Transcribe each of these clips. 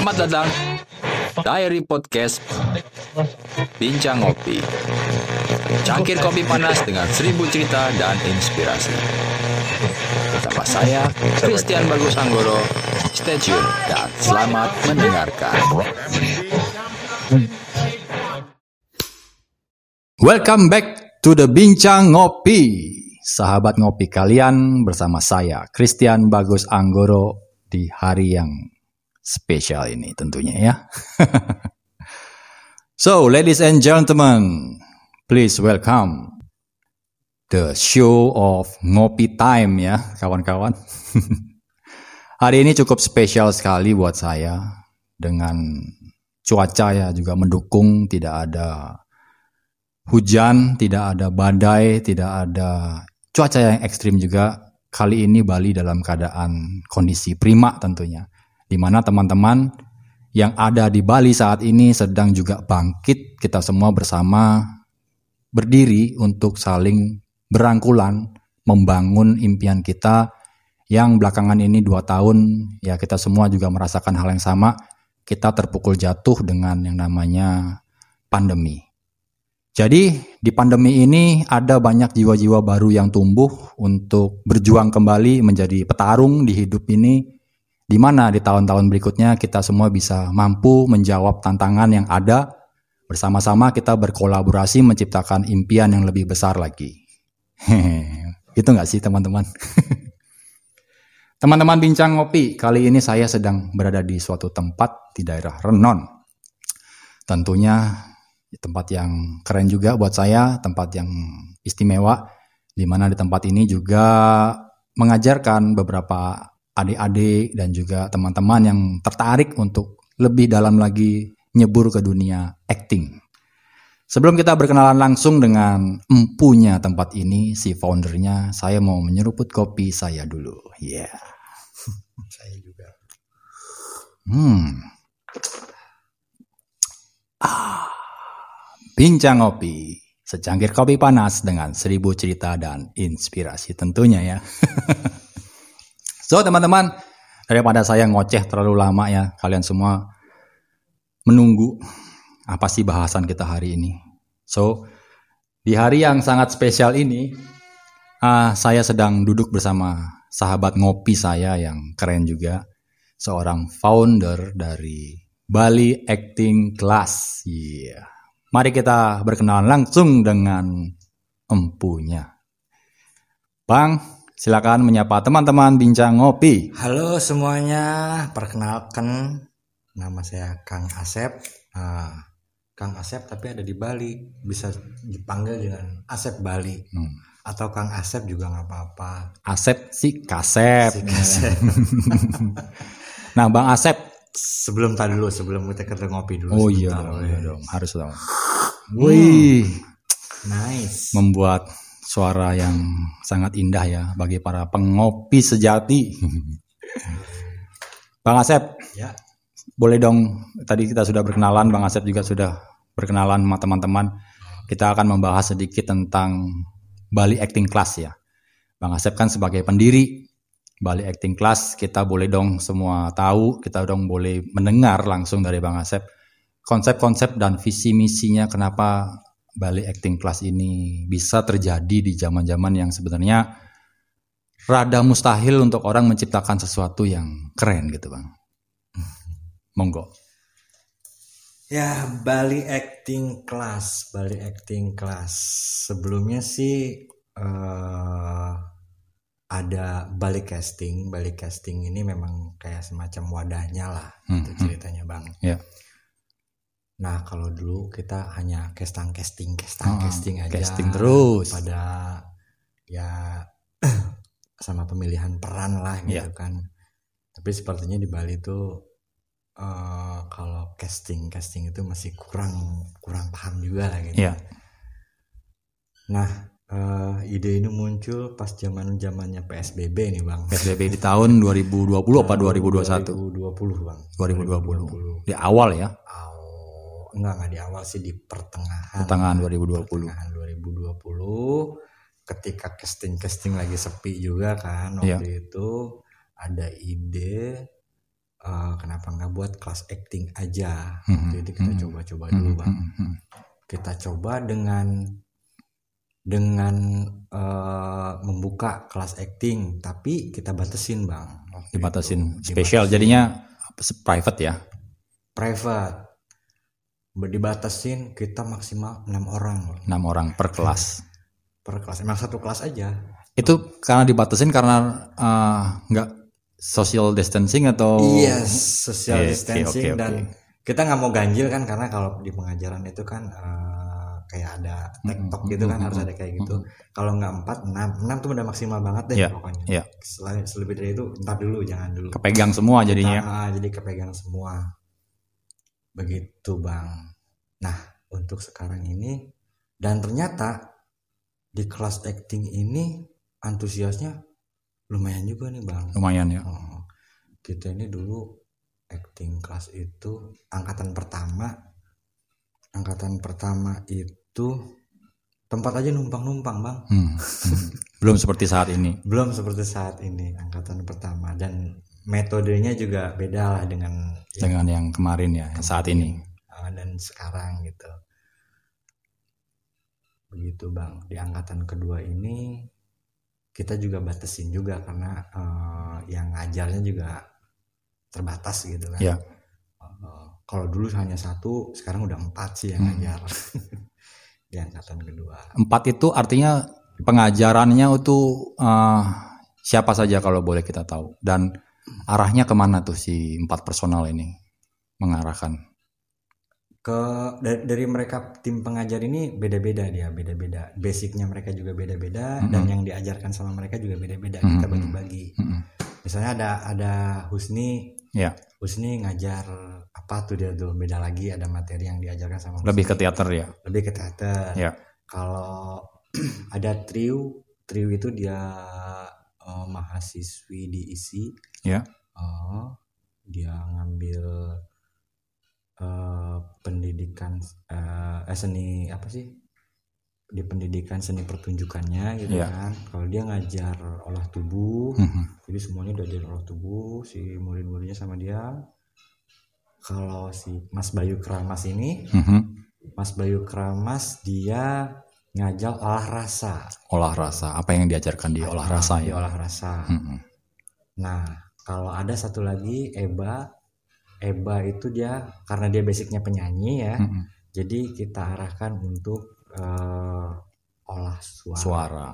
Selamat datang. Diary Podcast Bincang Ngopi. Cangkir kopi panas dengan seribu cerita dan inspirasi. Bersama saya, Christian Bagus Anggoro. Stay tune dan selamat mendengarkan. Welcome back to the Bincang Ngopi. Sahabat ngopi kalian bersama saya, Christian Bagus Anggoro di hari yang spesial ini tentunya ya. so, ladies and gentlemen, please welcome the show of Ngopi Time ya, kawan-kawan. Hari ini cukup spesial sekali buat saya dengan cuaca ya juga mendukung, tidak ada hujan, tidak ada badai, tidak ada cuaca yang ekstrim juga. Kali ini Bali dalam keadaan kondisi prima tentunya di mana teman-teman yang ada di Bali saat ini sedang juga bangkit kita semua bersama berdiri untuk saling berangkulan membangun impian kita yang belakangan ini dua tahun ya kita semua juga merasakan hal yang sama kita terpukul jatuh dengan yang namanya pandemi. Jadi di pandemi ini ada banyak jiwa-jiwa baru yang tumbuh untuk berjuang kembali menjadi petarung di hidup ini di mana di tahun-tahun berikutnya kita semua bisa mampu menjawab tantangan yang ada bersama-sama kita berkolaborasi menciptakan impian yang lebih besar lagi. Itu nggak sih teman-teman? Teman-teman bincang ngopi, kali ini saya sedang berada di suatu tempat di daerah Renon. Tentunya tempat yang keren juga buat saya, tempat yang istimewa, di mana di tempat ini juga mengajarkan beberapa adik-adik dan juga teman-teman yang tertarik untuk lebih dalam lagi nyebur ke dunia acting. Sebelum kita berkenalan langsung dengan empunya tempat ini, si foundernya, saya mau menyeruput kopi saya dulu. Ya. Yeah. saya juga. Hmm. Ah. Bincang kopi, secangkir kopi panas dengan seribu cerita dan inspirasi tentunya ya. So teman-teman, daripada saya ngoceh terlalu lama ya, kalian semua menunggu apa sih bahasan kita hari ini. So, di hari yang sangat spesial ini, uh, saya sedang duduk bersama sahabat ngopi saya yang keren juga, seorang founder dari Bali Acting Class. Yeah. Mari kita berkenalan langsung dengan empunya. Bang, Silakan menyapa teman-teman bincang ngopi. Halo semuanya, perkenalkan nama saya Kang Asep. Nah, Kang Asep tapi ada di Bali, bisa dipanggil dengan Asep Bali. Hmm. Atau Kang Asep juga nggak apa-apa. Asep si Kasep. Si Kasep. nah, Bang Asep sebelum tadi dulu, sebelum kita ke ngopi dulu. Oh iya iya dong, harus dong. Wih, nice. Membuat suara yang sangat indah ya bagi para pengopi sejati. Bang Asep, ya. boleh dong tadi kita sudah berkenalan, Bang Asep juga sudah berkenalan sama teman-teman. Kita akan membahas sedikit tentang Bali Acting Class ya. Bang Asep kan sebagai pendiri Bali Acting Class, kita boleh dong semua tahu, kita dong boleh mendengar langsung dari Bang Asep konsep-konsep dan visi misinya kenapa Bali Acting Class ini bisa terjadi di zaman-zaman yang sebenarnya rada mustahil untuk orang menciptakan sesuatu yang keren gitu bang. Monggo. Ya Bali Acting Class, Bali Acting Class. Sebelumnya sih uh, ada Bali Casting. Bali Casting ini memang kayak semacam wadahnya lah, hmm, itu hmm. ceritanya bang. Ya. Yeah Nah kalau dulu kita hanya casting casting casting oh, casting aja. Casting terus. Pada ya sama pemilihan peran lah gitu yeah. kan. Tapi sepertinya di Bali itu uh, kalau casting casting itu masih kurang kurang paham juga lah gitu. Yeah. Nah uh, ide ini muncul pas zaman zamannya PSBB nih bang. PSBB di tahun 2020 apa 2021? 2020 bang. 2020. 2020. Di awal ya enggak enggak di awal sih di pertengahan pertengahan 2020 pertengahan 2020 ketika casting casting lagi sepi juga kan waktu yeah. itu ada ide eh, kenapa nggak buat kelas acting aja Mhm, jadi kita mhm. coba-coba dulu bang Hmm, hmm, kita coba dengan dengan eh, membuka kelas acting tapi kita batasin bang Waktu Dibatasin itu. spesial Dibatasin. jadinya private ya. private dibatasin kita maksimal enam orang enam orang per kelas. per kelas emang satu kelas aja Itu karena dibatasin karena eh, nggak social distancing atau yes social. Oke, distancing oke, oke. dan kita nggak mau ganjil kan karena kalau di pengajaran itu kan eh, kayak ada tektok gitu kan mm, harus ada kayak gitu kalau nggak empat enam enam tuh udah maksimal banget deh Iya, pokoknya iya. selain selebih dari itu ntar dulu jangan dulu kepegang semua jadinya. Ah, jadi kepegang semua begitu bang nah untuk sekarang ini dan ternyata di kelas acting ini antusiasnya lumayan juga nih bang Lumayan ya. Oh, kita ini dulu acting kelas itu angkatan pertama angkatan pertama itu tempat aja numpang-numpang bang Hmm, hmm. Belum seperti saat ini. belum seperti saat ini angkatan pertama dan metodenya juga beda lah dengan dengan yang kemarin ya yang saat ini. uh, dan sekarang gitu begitu bang di angkatan kedua ini kita juga batasin juga karena uh, yang ngajarnya juga terbatas gitu kan Iya. Uh, kalau dulu hanya satu sekarang udah empat sih yang Hmm. ngajar di angkatan kedua Empat itu artinya pengajarannya itu eh, siapa saja kalau boleh kita tahu dan arahnya ke mana tuh si empat personal ini mengarahkan. ke dari, dari mereka tim pengajar ini beda-beda dia beda-beda basicnya mereka juga beda-beda dan Mhm. yang diajarkan sama mereka juga beda-beda Mhm. kita bagi-bagi Mm-mm. misalnya ada ada Husni Ya. Husni ngajar apa tuh dia tuh beda lagi ada materi yang diajarkan sama Lebih ke Husni. teater ya. lebih ke teater Ya. kalau ada trio trio itu dia eh, mahasiswi di isi Ya. Oh, dia ngambil eh, pendidikan eh, eh, seni apa sih di pendidikan seni pertunjukannya gitu Iya. kan kalau dia ngajar olah tubuh Mhm. jadi semuanya udah jadi olah tubuh si murid-muridnya sama dia kalau si Mas Bayu Kramas ini Mhm. Mas Bayu Kramas dia ngajar olah rasa Olah rasa. Apa yang diajarkan di olah Ah, rasa di ya? olah rasa Mhm. Nah, kalau ada satu lagi Eba, Eba itu dia karena dia basicnya penyanyi ya, Mhm. jadi kita arahkan untuk eh, olah suara, Suara,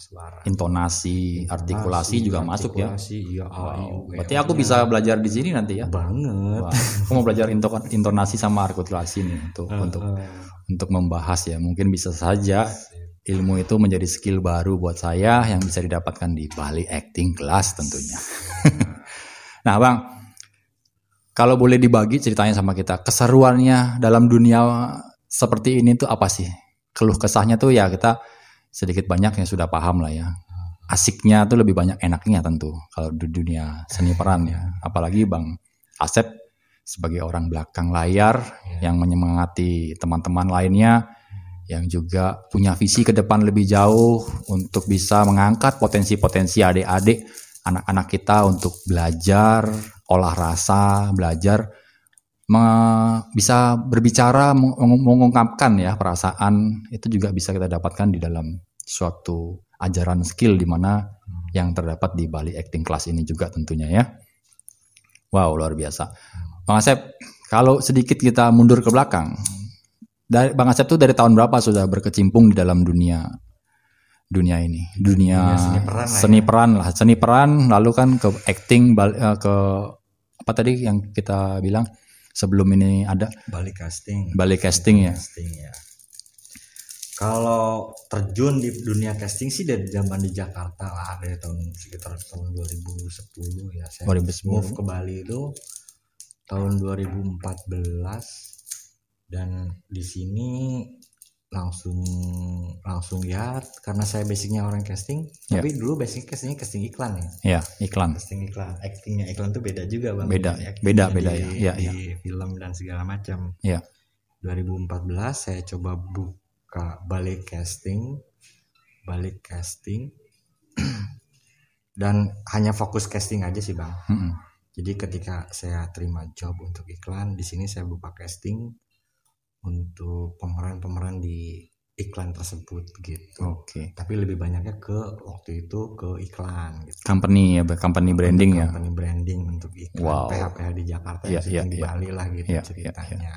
suara. intonasi, artikulasi juga masuk ya. Artikulasi, iya, Wow. E, Berarti O, aku bisa belajar di sini nanti ya. banget. Wah, aku mau belajar into- intonasi sama artikulasi nih untuk untuk Eh, untuk membahas ya. Mungkin bisa saja ilmu itu menjadi skill baru buat saya yang bisa didapatkan di Bali Acting Class tentunya. nah, Bang, kalau boleh dibagi ceritanya sama kita, keseruannya dalam dunia seperti ini tuh apa sih? Keluh kesahnya tuh ya kita sedikit banyak yang sudah paham lah ya. Asiknya tuh lebih banyak enaknya tentu kalau di dunia seni peran ya. Apalagi Bang Asep sebagai orang belakang layar yang menyemangati teman-teman lainnya yang juga punya visi ke depan lebih jauh untuk bisa mengangkat potensi-potensi adik-adik anak-anak kita untuk belajar olah rasa, belajar me- bisa berbicara meng- mengungkapkan ya perasaan itu juga bisa kita dapatkan di dalam suatu ajaran skill di mana yang terdapat di Bali Acting Class ini juga tentunya ya. Wow, luar biasa. Bang Asep, kalau sedikit kita mundur ke belakang, dari Bang Asep tuh dari tahun berapa sudah berkecimpung di dalam dunia dunia ini, dunia, Dunia seni peran lah seni ya. peran lah, seni peran, lalu kan ke acting, eh, ke apa tadi yang kita bilang sebelum ini ada balik casting. balik casting ya. Casting ya. Kalau terjun di dunia casting sih dari zaman di Jakarta lah dari tahun sekitar tahun 2010 ya. Saya 2010. move ke Bali itu tahun 2014 dan di sini langsung langsung ya karena saya basicnya orang casting Ya. tapi dulu basic castingnya casting iklan ya Ya, iklan. casting iklan actingnya iklan tuh beda juga bang Beda, Actingnya beda, beda di, ya. Ya, di film dan segala macam Ya. 2014 saya coba buka balik casting balik casting dan hanya fokus casting aja sih bang Mm-mm. Jadi ketika saya terima job untuk iklan, di sini saya buka casting untuk pemeran-pemeran di iklan tersebut gitu. Oke. Tapi lebih banyaknya ke waktu itu ke iklan gitu. Company ya, company branding ya. Company branding untuk iklan Wow. PH-PH di Jakarta Iya, yang syuting iya, di iya. Bali lah gitu Iya, iya, ceritanya.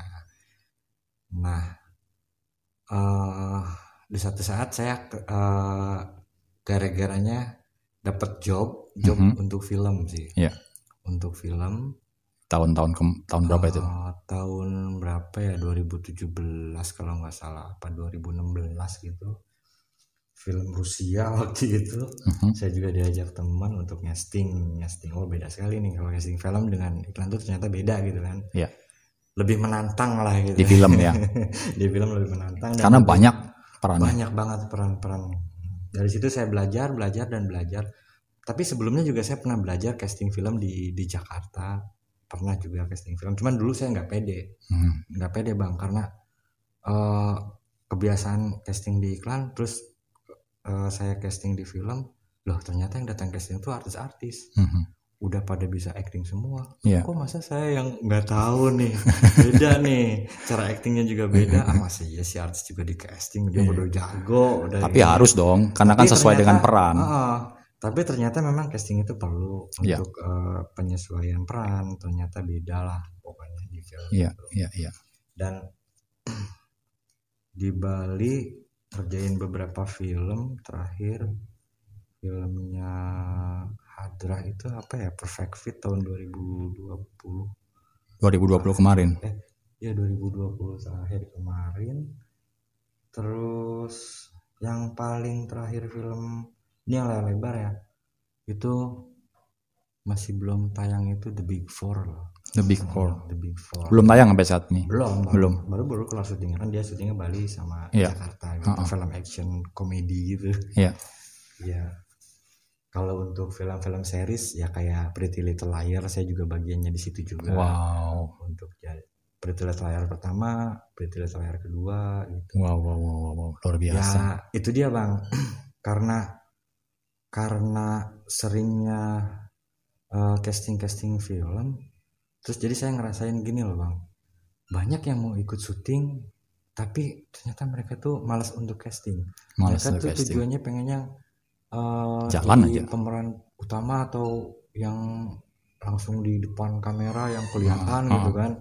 Nah, eh di satu saat saya eh, gara-garanya dapat job, job Mhm. untuk film sih. Iya. Untuk film Tahun-tahun ke- tahun berapa itu? eh, tahun berapa ya 2017 kalau nggak salah apa 2016 gitu film Rusia waktu itu Mhm. saya juga diajak teman untuk casting casting oh beda sekali nih kalau casting film dengan iklan tuh ternyata beda gitu kan Iya. Lebih menantang lah gitu Di film ya. di film lebih menantang dan Karena lebih- banyak perannya. banyak banget peran-peran dari situ saya belajar belajar dan belajar tapi sebelumnya juga saya pernah belajar casting film di di Jakarta pernah juga casting film cuman dulu saya nggak pede Hmm. nggak pede bang karena eh, kebiasaan casting di iklan terus eh, saya casting di film loh ternyata yang datang casting itu artis-artis Mhm. Udah pada bisa acting semua Iya. kok masa saya yang nggak tahu nih beda nih cara actingnya juga beda ah masa iya si artis juga di casting dia udah jago udah Tapi ini. harus dong, karena kan Tapi sesuai dengan ternyata- peran. Ah, tapi ternyata memang casting itu perlu Iya. untuk eh, penyesuaian peran ternyata beda lah pokoknya di film Iya, iya, iya. dan di Bali kerjain beberapa film terakhir filmnya Hadra itu apa ya Perfect Fit tahun 2020 2020 kemarin. ya 2020 terakhir kemarin terus yang paling terakhir film ini yang layar lebar ya itu masih belum tayang itu The Big Four loh The Big Four. The Big Four Belum tayang sampai saat ini. belum Belum. baru baru kelar syuting kan dia syutingnya Bali sama Iya. Jakarta gitu Ha-ha. film action komedi gitu Iya. ya kalau untuk film-film series ya kayak Pretty Little Liar saya juga bagiannya di situ juga Wow. untuk ya Pretty Little Liar pertama Pretty Little Liar kedua gitu Wow, wow, wow, wow, luar biasa. ya itu dia bang karena karena seringnya casting casting film terus jadi saya ngerasain gini loh bang banyak yang mau ikut syuting tapi ternyata mereka tuh malas untuk casting Males mereka tuh casting. tujuannya pengennya eh, Jalan jadi aja. pemeran utama atau yang langsung di depan kamera yang kelihatan Ah, gitu ah. kan.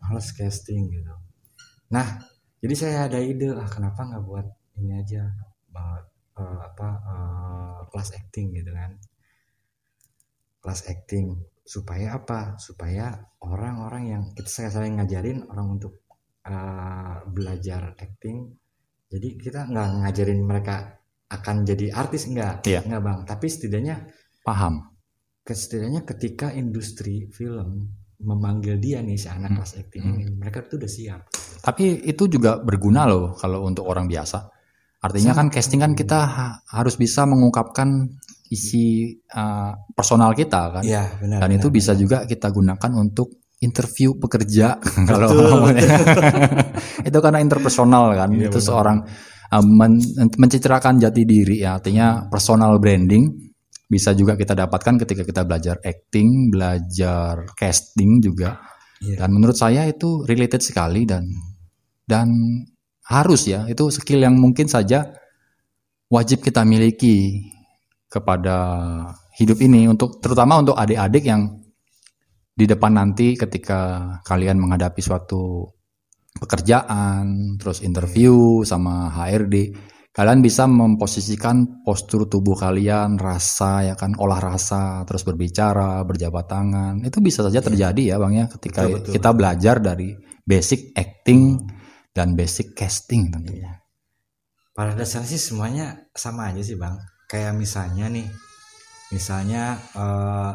Males casting gitu. Nah jadi saya ada ide ah kenapa nggak buat ini aja eh, eh, apa eh, kelas acting gitu kan. Kelas acting. Supaya apa? Supaya orang-orang yang kita saya sering ngajarin orang untuk eh, belajar acting. Jadi kita nggak ngajarin mereka akan jadi artis enggak Iya. enggak bang tapi setidaknya Paham. setidaknya ketika industri film memanggil dia nih si anak Hmm. kelas acting Hmm. ini mereka tuh udah siap Tapi itu juga berguna loh kalau untuk orang biasa. Artinya kan casting kan kita ha- harus bisa mengungkapkan isi uh, personal kita kan. Iya benar Dan itu benar, bisa benar. juga kita gunakan untuk interview pekerja kalau itu karena interpersonal kan. Iya, itu benar. seorang men- mencitrakan jati diri ya. Artinya personal branding bisa juga kita dapatkan ketika kita belajar acting, belajar casting juga. Iya. Dan menurut saya itu related sekali dan dan harus ya itu skill yang mungkin saja wajib kita miliki kepada hidup ini untuk terutama untuk adik-adik yang di depan nanti ketika kalian menghadapi suatu pekerjaan terus interview sama HRD kalian bisa memposisikan postur tubuh kalian rasa ya kan olah rasa terus berbicara berjabat tangan. Itu bisa saja terjadi ya bang ya ketika Betul, betul. kita belajar dari basic acting dan basic casting tentunya. Pada dasarnya sih semuanya sama aja sih bang. Kayak misalnya nih misalnya eh,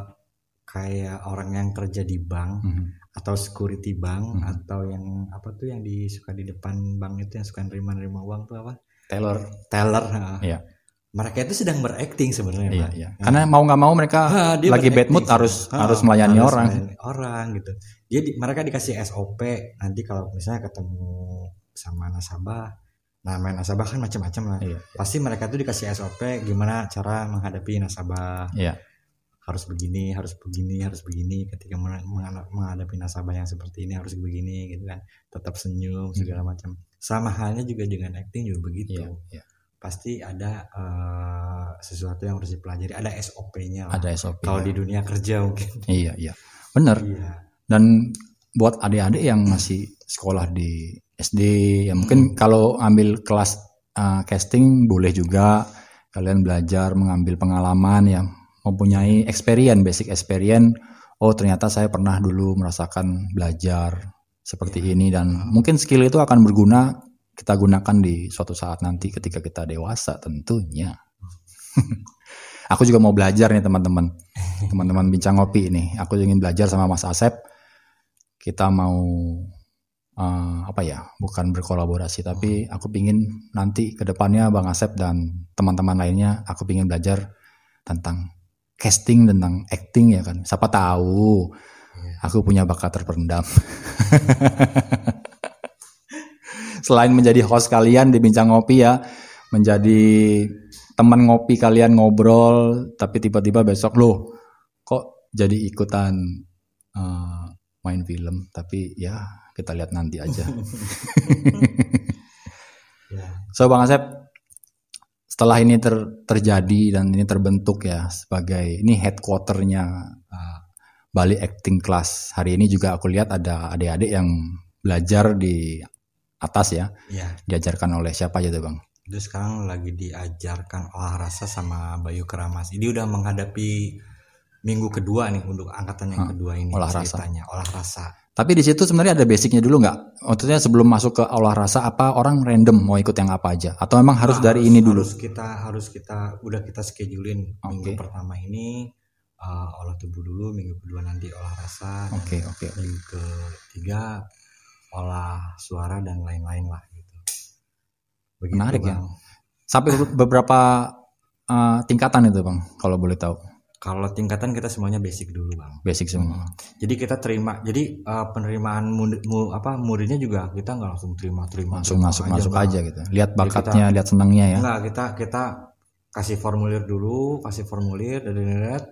kayak orang yang kerja di bank Mhm. Atau security bank Mhm. atau yang apa tuh yang di suka di depan bank itu yang suka nerima-nerima uang tuh apa? Taylor teller nah. Iya. mereka itu sedang berakting sebenarnya iya iya. Karena mau nggak mau mereka dia lagi bad mood harus Ah, harus melayani harus orang. melayani orang gitu. Dia di- mereka dikasih SOP nanti kalau misalnya ketemu sama nasabah nah main nasabah kan macam-macam lah. Iya. pasti mereka tuh dikasih SOP gimana cara menghadapi nasabah. Iya. Harus begini harus begini harus begini ketika meng- meng- menghadapi nasabah yang seperti ini harus begini gitu kan tetap senyum Hmm. segala macam sama halnya juga dengan acting juga begitu Iya, iya. pasti ada eh, sesuatu yang harus dipelajari ada SOP-nya Ada SOP. kalau di dunia kerja mungkin Iya, iya. Bener. iya Dan buat adik-adik yang masih sekolah di SD, ya mungkin Hmm. kalau ambil kelas uh, casting boleh juga kalian belajar mengambil pengalaman yang mempunyai experience, basic experience. Oh ternyata saya pernah dulu merasakan belajar seperti Iya. ini dan mungkin skill itu akan berguna kita gunakan di suatu saat nanti ketika kita dewasa tentunya. Aku juga mau belajar nih teman-teman. Teman-teman bincang ngopi ini. Aku ingin belajar sama Mas Asep. Kita mau eh, apa ya? Bukan berkolaborasi tapi aku pingin nanti ke depannya Bang Asep dan teman-teman lainnya aku pingin belajar tentang casting tentang acting ya kan. Siapa tahu Iya. aku punya bakat terpendam. Selain menjadi host kalian di Bincang Ngopi ya, menjadi teman ngopi kalian ngobrol, tapi tiba-tiba besok loh, kok jadi ikutan eh, main film? Tapi ya kita lihat nanti aja. ya So Bang Asep, setelah ini ter- terjadi dan ini terbentuk ya sebagai ini headquarternya uh, Bali Acting Class. Hari ini juga aku lihat ada adik-adik yang belajar di atas ya, ya diajarkan oleh siapa aja tuh Bang? itu sekarang lagi diajarkan olah rasa sama Bayu Keramas ini udah menghadapi minggu kedua nih untuk angkatan yang kedua ini olah rasa. ceritanya olah rasa Tapi di situ sebenarnya ada basicnya dulu nggak? Maksudnya sebelum masuk ke olah rasa apa orang random mau ikut yang apa aja? Atau memang harus Nah, dari ini dulu? harus kita harus kita udah kita schedulein minggu Oke. pertama ini uh, olah tubuh dulu minggu kedua nanti olah rasa dan Oke oke. minggu ketiga olah suara dan lain-lain lah gitu begitu Menarik ya. bang Sampai beberapa uh, tingkatan itu Bang, kalau boleh tahu. Kalau tingkatan kita semuanya basic dulu bang Basic semua. jadi kita terima jadi uh, penerimaan murid, mu- apa muridnya juga kita nggak langsung terima terima Langsung terima masuk masuk Bang. aja gitu. Lihat bakatnya, lihat senangnya ya. Enggak, kita kita kasih formulir dulu, kasih formulir dari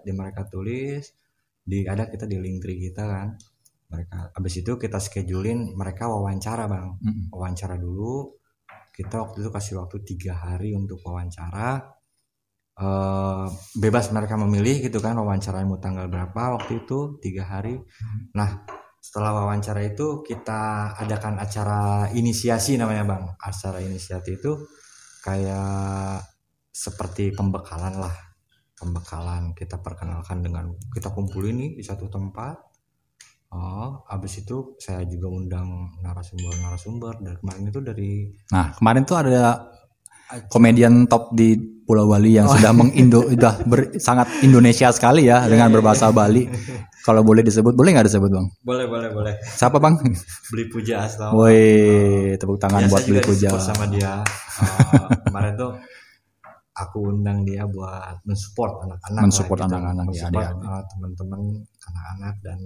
di mereka tulis, di ada kita di link tree kita kan. Mereka habis itu kita schedulein mereka wawancara, Bang. Mm-mm. Wawancara dulu. Kita waktu itu kasih waktu tiga hari untuk wawancara. Eh, bebas mereka memilih gitu kan wawancara mau tanggal berapa waktu itu tiga hari. Nah setelah wawancara itu kita adakan acara inisiasi namanya bang. Acara inisiasi itu kayak seperti pembekalan lah pembekalan kita perkenalkan dengan kita kumpulin nih di satu tempat oh abis itu saya juga undang narasumber-narasumber dan kemarin itu dari Nah, kemarin tuh ada komedian top di Pulau Bali yang sudah mengindo sudah ber- sangat Indonesia sekali ya dengan berbahasa Bali. Kalau boleh disebut, boleh nggak disebut bang? boleh boleh boleh Siapa bang? beli puja Astawa Woi, tepuk tangan Ya, buat beli puja. sama dia Eh, kemarin tuh aku undang dia buat mensupport anak-anak Mensupport gitu. anak-anak, ya, Mensupport, adik-adik. eh, teman-teman anak-anak dan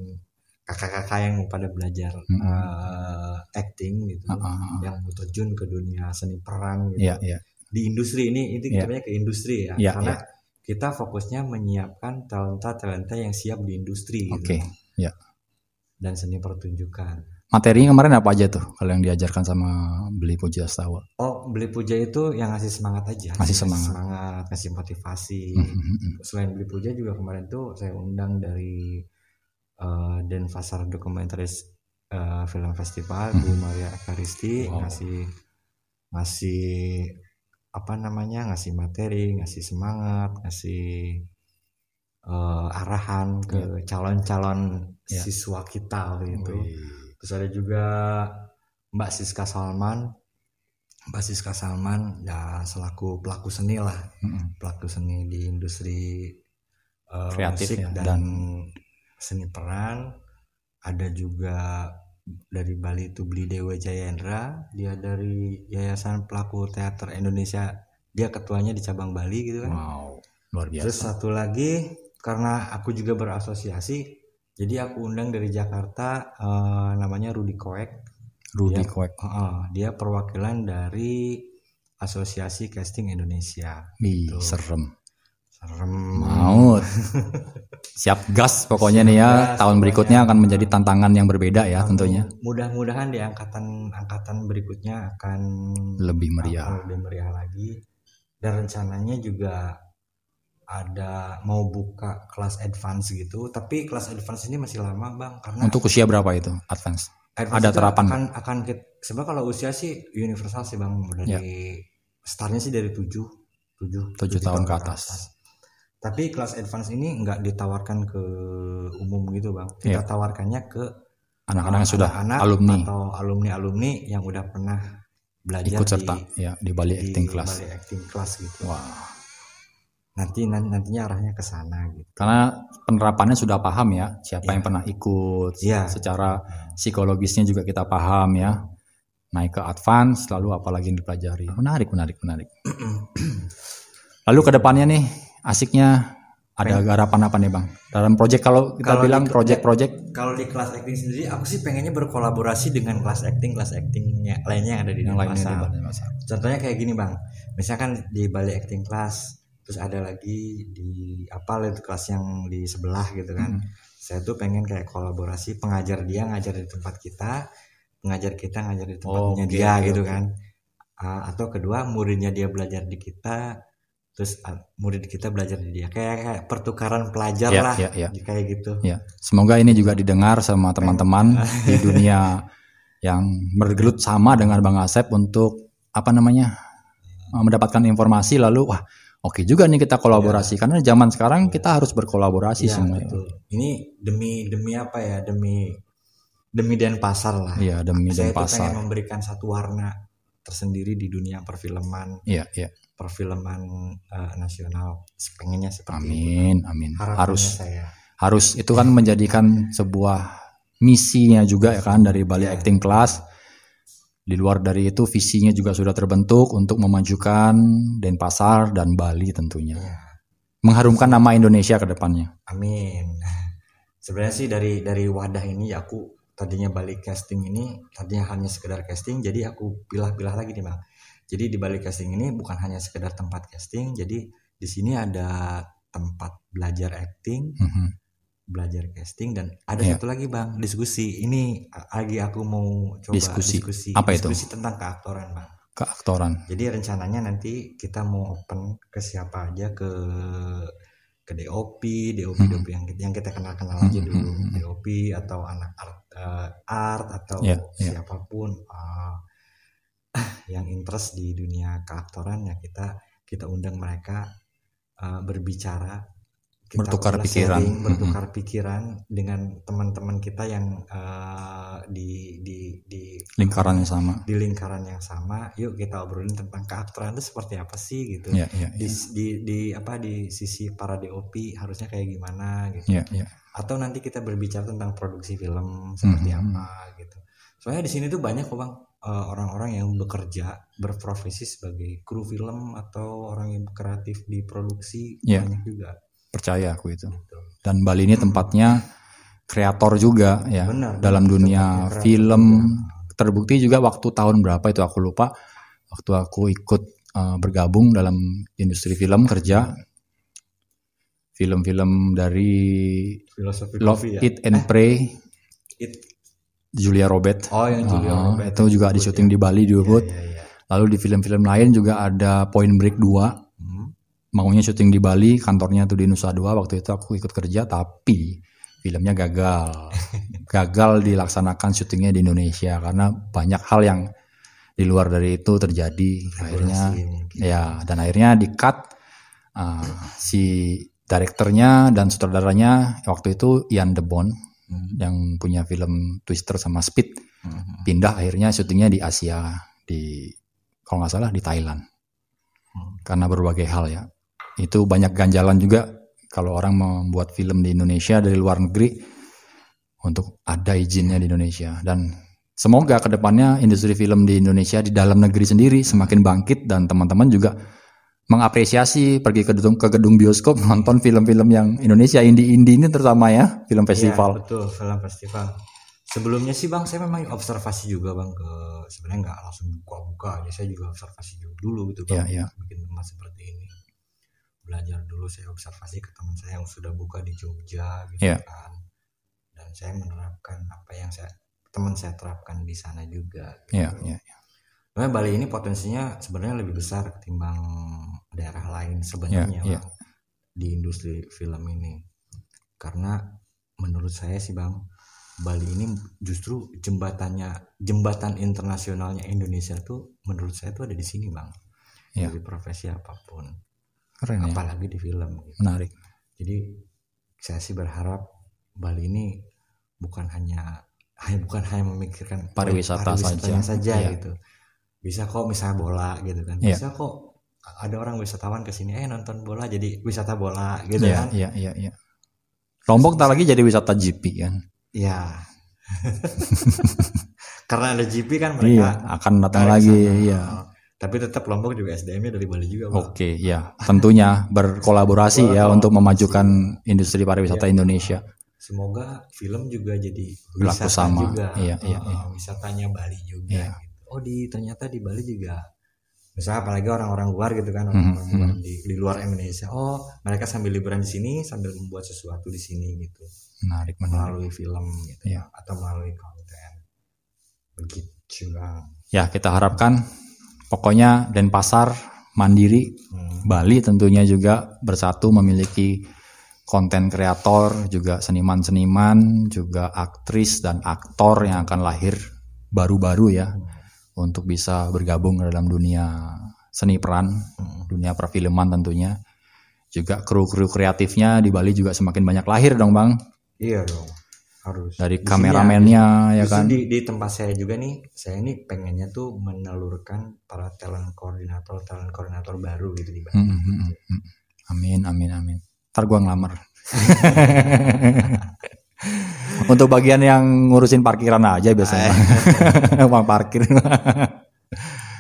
kakak-kakak yang pada belajar Mm-mm. eh, acting gitu ah, ah. yang mau terjun ke dunia seni peran gitu Iya, iya. Di industri ini itu kita ke industri ya Iya, karena kita fokusnya menyiapkan talenta-talenta yang siap di industri gitu Oke. iya. dan seni pertunjukan Materinya kemarin apa aja tuh kalau yang diajarkan sama beli puja Astawa? Oh, beli puja itu yang ngasih semangat aja. Ngasih semangat. semangat, ngasih motivasi. Hmm, hmm, hmm. Selain beli puja juga kemarin tuh saya undang dari eh, Denpasar Documentaries eh, Film Festival Bu Maria Ekaristi Wow. ngasih ngasih apa namanya ngasih materi, ngasih semangat, ngasih eh, arahan ke calon-calon Iya. siswa kita gitu. Wih. Terus ada juga Mbak Siska Salman. Mbak Siska Salman ya selaku pelaku seni lah, Mm-mm. pelaku seni di industri eh, Kreatif musik ya, dan, dan- seni peran. Ada juga dari Bali itu Beli Dewa Jayendra, dia dari Yayasan Pelaku Teater Indonesia. Dia ketuanya di cabang Bali gitu kan. Wow, luar Terus biasa. satu lagi karena aku juga berasosiasi, jadi aku undang dari Jakarta eh, namanya Rudi Koek. Rudy Dia- Kwek. Heeh, dia perwakilan dari Asosiasi Casting Indonesia. Wih, Tuh. serem. serem Maut. Siap gas pokoknya nih ya. gas tahun berikutnya akan menjadi tantangan yang berbeda ya tentunya. mudah-mudahan di angkatan angkatan berikutnya akan Lebih meriah. akan lebih meriah lagi dan rencananya juga ada mau buka kelas advance gitu tapi kelas advance ini masih lama bang karena Untuk usia berapa itu advance? advance ada itu terapan akan akan sebenarnya kalau usia sih universal sih bang dari startnya sih dari 7 7 Tujuh tahun ke atas. Tapi kelas advance ini nggak ditawarkan ke umum gitu bang kita Iya. tawarkannya ke Anak-anak yang sudah anak-anak alumni atau alumni alumni yang udah pernah belajar ikut serta di, ya di Bali di Acting Class. Bali acting class gitu Wah. nanti nan- nantinya arahnya ke sana gitu Karena penerapannya sudah paham ya, siapa yang pernah ikut, Iya. secara psikologisnya juga kita paham ya. Naik ke advance, lalu apalagi yang dipelajari. Menarik, menarik, menarik. lalu ke depannya nih, asiknya ada garapan apa nih bang? Dalam project kalau kita Kalau bilang project-project, kalau di kelas acting sendiri aku sih pengennya berkolaborasi dengan kelas acting kelas actingnya lainnya yang ada di yang di Denpasar. Contohnya kayak gini bang. Misalkan di Bali acting class terus ada lagi di apa itu kelas yang di sebelah gitu kan. Hmm. saya tuh pengen kayak kolaborasi pengajar dia ngajar di tempat kita pengajar kita ngajar di tempatnya Oke, dia oke, gitu kan. Ah, atau kedua muridnya dia belajar di kita terus ah, murid kita belajar di dia kayak, kayak pertukaran pelajar Ya, lah ya, ya. kayak gitu Ya, semoga ini juga didengar sama teman-teman di dunia yang bergelut sama dengan Bang Asep untuk apa namanya eh, mendapatkan informasi lalu wah oke juga nih kita kolaborasi karena zaman sekarang kita harus berkolaborasi Iya, semua. ya. betul. Ini demi demi apa ya? Demi demi Denpasar lah. Iya demi Saya Denpasar. pengen memberikan satu warna tersendiri di dunia perfilman, Iya iya. Perfilman eh, nasional. Pengennya seperti itu. Amin amin. Harapannya Harus saya. harus itu kan menjadikan sebuah misinya juga ya kan dari Bali Acting Class. Di luar dari itu visinya juga sudah terbentuk untuk memajukan Denpasar dan Bali tentunya. Iya. Mengharumkan nama Indonesia ke depannya. Amin. Sebenarnya sih dari dari wadah ini ya aku tadinya balik casting ini tadinya hanya sekedar casting jadi aku pilah-pilah lagi nih bang. Jadi di balik casting ini bukan hanya sekedar tempat casting jadi di sini ada tempat belajar acting, Mhm. belajar casting dan ada Iya. satu lagi bang diskusi ini lagi aku mau coba Diskusi. diskusi Apa itu? diskusi tentang keaktoran bang. Keaktoran. Jadi rencananya nanti kita mau open ke siapa aja ke ke DOP, DOP, Hmm. DOP yang yang kita kenal-kenal aja Hmm, dulu, hmm, hmm. DOP atau anak art, eh, art atau Ya, ya. siapa pun eh, yang interest di dunia keaktoran ya kita kita undang mereka eh, berbicara, kita Bertukar pikiran. sharing, Hmm, bertukar pikiran dengan teman-teman kita yang eh, di di di Lingkaran yang sama. di lingkaran yang sama yuk kita obrolin tentang keaktoran itu seperti apa sih gitu Ya, ya, di, ya. di di apa di sisi para DOP harusnya kayak gimana gitu Ya, ya. atau nanti kita berbicara tentang produksi film seperti Mhm. apa gitu soalnya di sini tuh banyak kok bang eh, orang-orang yang bekerja berprofesi sebagai kru film atau orang yang kreatif di produksi Ya. banyak juga Percaya aku itu. gitu. Dan Bali ini tempatnya kreator juga ya Benar, dalam dunia film. juga. Terbukti juga waktu tahun berapa itu aku lupa. Waktu aku ikut eh, bergabung dalam industri film kerja film-film dari filosofi Love Coffee ya It and Pray It- Julia Robert. oh yang Julia Ah, Robert itu juga di syuting di Bali di Ubud. Iya, iya. Lalu di film-film lain juga ada Point Break 2 Hmm. maunya syuting di Bali, kantornya tuh di Nusa Dua. Waktu itu aku ikut kerja, tapi filmnya gagal. gagal dilaksanakan syutingnya di Indonesia karena banyak hal yang di luar dari itu terjadi. Akhirnya, ya dan akhirnya di cut uh, si direkturnya dan sutradaranya waktu itu Ian DeBon Hmm. yang punya film Twister sama Speed Hmm. pindah akhirnya syutingnya di Asia di kalau nggak salah di Thailand Hmm. karena berbagai hal ya itu banyak ganjalan juga kalau orang membuat film di Indonesia dari luar negeri untuk ada izinnya di Indonesia dan semoga ke depannya industri film di Indonesia di dalam negeri sendiri semakin bangkit dan teman-teman juga mengapresiasi pergi ke gedung ke gedung bioskop nonton film-film yang Indonesia indie-indie ini terutama ya film Iya, festival betul film festival sebelumnya sih bang saya memang observasi juga bang ke sebenarnya nggak langsung buka-buka aja saya juga observasi dulu gitu Iya, bang iya. bikin tempat seperti ini belajar dulu saya observasi ke teman saya yang sudah buka di Jogja gitu Iya. kan dan saya menerapkan apa yang saya teman saya terapkan di sana juga gitu. Iya, iya. Sebenarnya Bali ini potensinya sebenarnya lebih besar ketimbang daerah lain sebenarnya iya. Bang, di industri film ini. Karena menurut saya sih Bang, Bali ini justru jembatannya jembatan internasionalnya Indonesia tuh menurut saya tuh ada di sini Bang. Iya. Dari profesi apa pun, Keren ya. apalagi di film. gitu. Menarik. Jadi saya sih berharap Bali ini bukan hanya hanya bukan hanya memikirkan Pariwisata pariwisatanya saja. saja Iya. gitu. Bisa kok misalnya bola gitu kan. Iya. Bisa kok ada orang wisatawan ke sini eh nonton bola jadi wisata bola gitu Iya, kan. iya, iya, iya. Lombok tak lagi jadi wisata GP kan. Iya. Karena ada GP kan Iya, mereka akan datang lagi, sana. iya. Tapi tetap Lombok juga SDM-nya dari Bali juga, Bang. Oke, ya. Tentunya berkolaborasi ya untuk memajukan industri pariwisata Indonesia. Semoga film juga jadi Berlaku wisata sama. juga. Iya, iya, Uh, iya. Wisatanya Bali juga. Iya. Oh di ternyata di Bali juga. Misalnya apalagi orang-orang luar gitu kan, Mhm, orang-orang luar mhm. di, di luar Indonesia. Oh mereka sambil liburan di sini sambil membuat sesuatu di sini gitu Menarik, menarik. melalui film gitu Iya. atau melalui konten. Begitu bang. Ya, kita harapkan pokoknya Denpasar mandiri Hmm. Bali tentunya juga bersatu memiliki konten kreator, juga seniman-seniman, juga aktris dan aktor yang akan lahir baru-baru ya untuk bisa bergabung dalam dunia seni peran, Hmm. dunia perfilman tentunya. Juga kru-kru kreatifnya di Bali juga semakin banyak lahir dong Bang. Iya dong harus. Dari Di sini kameramennya ya Justru kan. di, di tempat saya juga nih, saya ini pengennya tuh menelurkan para talent koordinator, talent koordinator baru gitu di Bali. Hmm, hmm, hmm, hmm. Amin, amin, amin. Ntar gua ngelamar. Untuk bagian yang ngurusin parkiran aja biasanya. Uang parkir.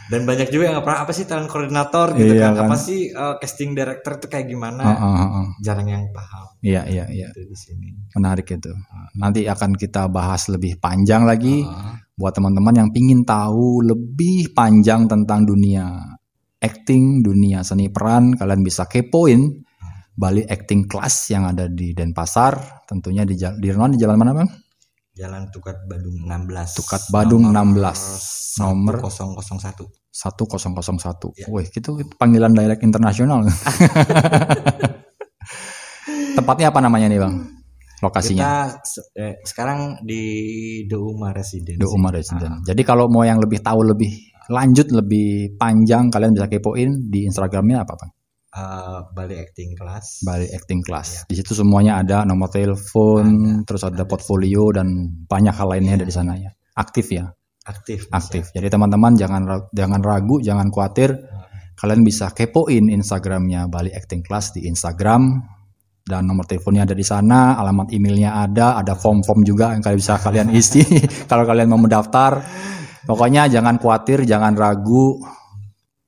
Dan banyak juga yang nggak pernah apa sih talent koordinator gitu Iya kan. kan. Apa sih uh, casting director tuh kayak gimana? Heeh, heeh. Jarang yang paham Iya, iya, iya. gitu di sini. Menarik itu. Nanti akan kita bahas lebih panjang lagi Ah, buat teman-teman yang pingin tahu lebih panjang tentang dunia acting, dunia seni peran, kalian bisa kepoin Bali Acting Class yang ada di Denpasar, tentunya di di, di jalan mana bang? Jalan Tukat Badung 16. Tukat Badung 16. Nomor 1001. 1001. Ya. Wih, itu panggilan direct internasional. Tempatnya apa namanya nih bang? Lokasinya? Kita eh, sekarang di Douma Residence. The Umar Resident. Jadi kalau mau yang lebih tahu lebih lanjut, lebih panjang, kalian bisa kepoin di Instagramnya apa bang? Uh, Bali Acting Class. Bali Acting Class. Di situ semuanya ada nomor telepon, Ada, terus ada, ada. portfolio dan banyak hal lainnya dari sana ya. Aktif ya, Aktif. aktif. Jadi teman-teman jangan jangan ragu, jangan khawatir. Kalian bisa kepoin Instagramnya Bali Acting Class di Instagram dan nomor teleponnya ada di sana, alamat emailnya ada, ada form-form juga yang kalian bisa kalian isi kalau kalian mau mendaftar. Pokoknya jangan khawatir, jangan ragu,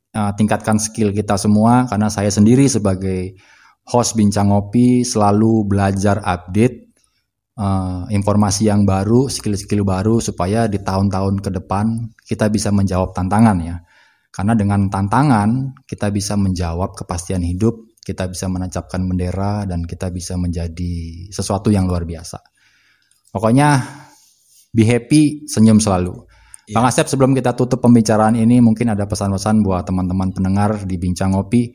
Eh, tingkatkan skill kita semua karena saya sendiri sebagai host bincang ngopi selalu belajar update eh, informasi yang baru, skill-skill baru supaya di tahun-tahun ke depan kita bisa menjawab tantangan ya. Karena dengan tantangan kita bisa menjawab kepastian hidup, kita bisa menancapkan bendera dan kita bisa menjadi sesuatu yang luar biasa. Pokoknya be happy, senyum selalu. Bang Asep sebelum kita tutup pembicaraan ini mungkin ada pesan-pesan buat teman-teman pendengar di Bincang Ngopi.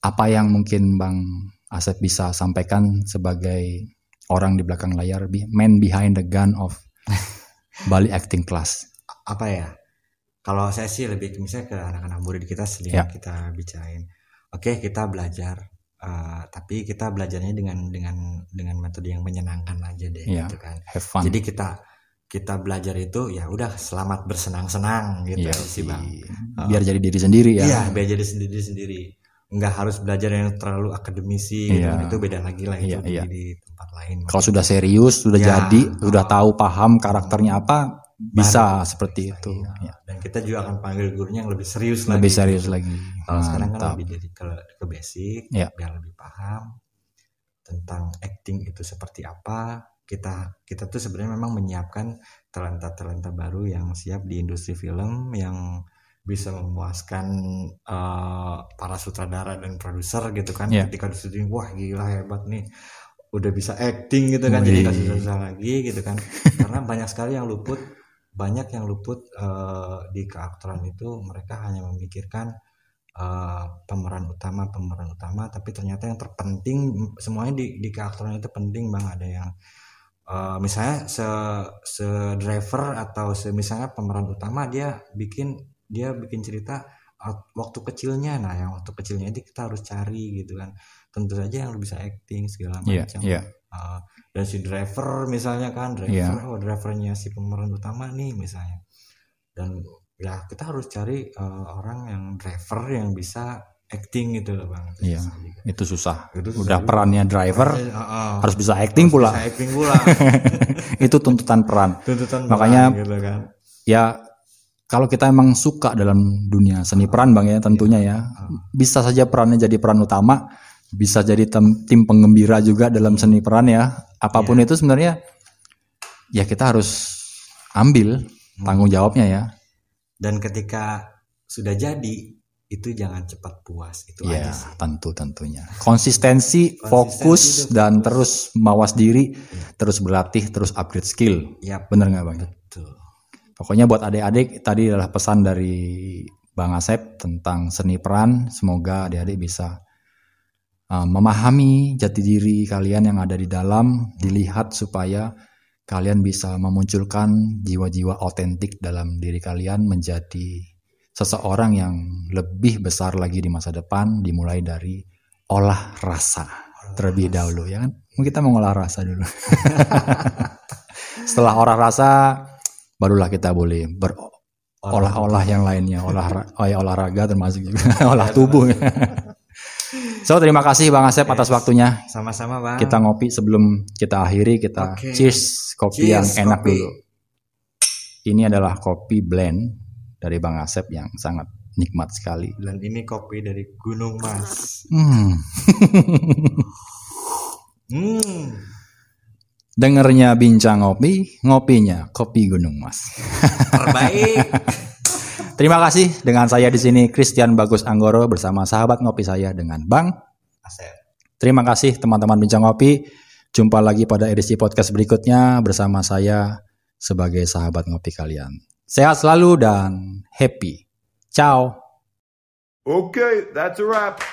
Apa yang mungkin Bang Asep bisa sampaikan sebagai orang di belakang layar, man behind the gun of Bali Acting Class. apa ya kalau saya sih lebih ke misalnya ke anak-anak murid kita sering Ya. kita bicarain oke kita belajar eh, tapi kita belajarnya dengan dengan dengan metode yang menyenangkan aja deh Ya. gitu kan Have fun. jadi kita kita belajar itu ya udah selamat bersenang-senang gitu Iya sih bang Biar jadi diri sendiri ya. iya biar jadi sendiri sendiri nggak harus belajar yang terlalu akademisi gitu Iya. kan. itu beda lagi lah itu Iya, di, iya. di tempat lain Kalau sudah serius, sudah Ya. jadi, sudah tahu paham karakternya apa, bisa Baru seperti bisa, itu. iya. Ya. dan kita juga akan panggil gurunya yang lebih serius Lebih lagi serius lagi. Kalau sekarang kan lebih jadi ke, ke basic, Iya. biar lebih paham tentang acting itu seperti apa. Kita kita tuh sebenarnya memang menyiapkan talenta-talenta baru yang siap di industri film yang bisa memuaskan uh, para sutradara dan produser gitu kan Yeah. ketika disuruh wah gila hebat nih udah bisa acting gitu kan jadi Wih. nggak susah lagi gitu kan karena banyak sekali yang luput banyak yang luput uh, di keaktoran itu mereka hanya memikirkan uh, pemeran utama pemeran utama tapi ternyata yang terpenting semuanya di di keaktoran itu penting bang ada yang uh, misalnya se se driver atau se misalnya pemeran utama dia bikin dia bikin cerita uh, waktu kecilnya nah yang waktu kecilnya itu kita harus cari gitu kan tentu saja yang bisa acting segala Iya, macam iya. Uh, dan si driver misalnya kan driver Iya. oh drivernya si pemeran utama nih misalnya dan ya kita harus cari uh, orang yang driver yang bisa acting gitu loh bang juga. Itu susah. Itu susah Udah juga. perannya driver uh, uh, harus bisa acting pula. bisa acting pula itu tuntutan peran. tuntutan Makanya- peran gitu kan Ya kalau kita emang suka dalam dunia seni peran bang ya tentunya ya bisa saja perannya jadi peran utama, bisa jadi tem- tim penggembira juga dalam seni peran ya. Apa pun itu sebenarnya ya kita harus ambil tanggung jawabnya ya. dan ketika sudah jadi itu jangan cepat puas itu Ya aja sih tentu tentunya. Konsistensi, fokus itu dan terus mawas diri, terus berlatih, terus upgrade skill. Yap, Bener nggak bang? betul Pokoknya buat adik-adik tadi adalah pesan dari Bang Asep tentang seni peran. Semoga adik-adik bisa uh, memahami jati diri kalian yang ada di dalam, dilihat supaya kalian bisa memunculkan jiwa-jiwa otentik dalam diri kalian menjadi seseorang yang lebih besar lagi di masa depan dimulai dari olah rasa terlebih dahulu ya kan? Mungkin kita mau ngolah rasa dulu. Setelah olah rasa barulah kita boleh berolah-olah yang lainnya. Olah oh ya, olahraga termasuk juga. Olah tubuh. so terima kasih bang Asep atas waktunya. Sama-sama bang. Kita ngopi sebelum kita akhiri kita Oke. cheers kopi Cheers, yang enak kopi. dulu. Ini adalah kopi blend dari bang Asep yang sangat nikmat sekali. Dan ini kopi dari Gunung Mas. Hmm. hmm. Dengernya bincang ngopi ngopinya kopi Gunung Mas. Terbaik terima kasih. Dengan saya di sini Christian Bagus Anggoro bersama sahabat ngopi saya dengan Bang Asep. Terima kasih teman-teman Bincang Ngopi. Jumpa lagi pada edisi podcast berikutnya bersama saya sebagai sahabat ngopi kalian. Sehat selalu dan happy. Ciao. Okay, that's a wrap.